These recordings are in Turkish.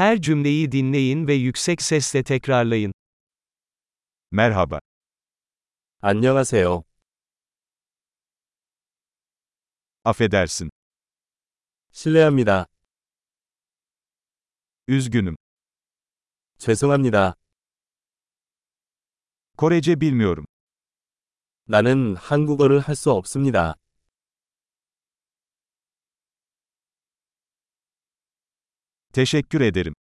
Her cümleyi dinleyin ve yüksek sesle tekrarlayın. Merhaba. 안녕하세요. Affedersin. 실례합니다. Üzgünüm. 죄송합니다. Korece bilmiyorum. 나는 한국어를 할 수 없습니다. Teşekkür ederim.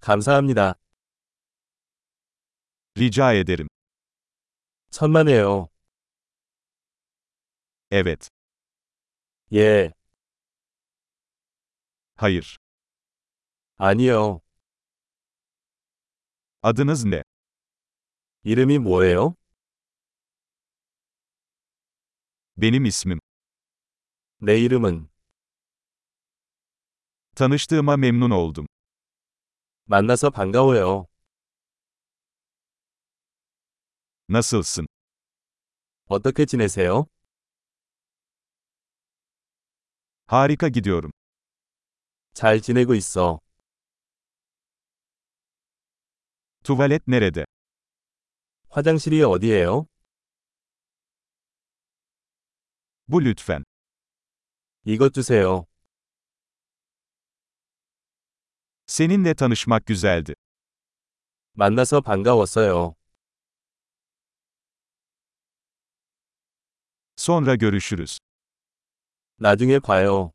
감사합니다. Rica ederim. 천만에요. Evet. 예, Hayır. 아니요. Adınız ne? 이름이 뭐예요? Benim ismim. 내 이름은 Tanıştığıma memnun oldum. 만나서 반가워요. Nasılsın? 어떻게 지내세요? Harika gidiyorum. 잘 지내고 있어. Tuvalet nerede? 화장실이 어디예요? Bu lütfen. 이것 주세요. Seninle tanışmak güzeldi. 만나서 반가웠어요. Sonra görüşürüz. 나중에 봐요.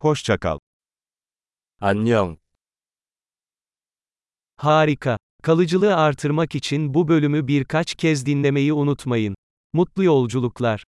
Hoşça kal. 안녕. Harika. Kalıcılığı artırmak için bu bölümü birkaç kez dinlemeyi unutmayın. Mutlu yolculuklar.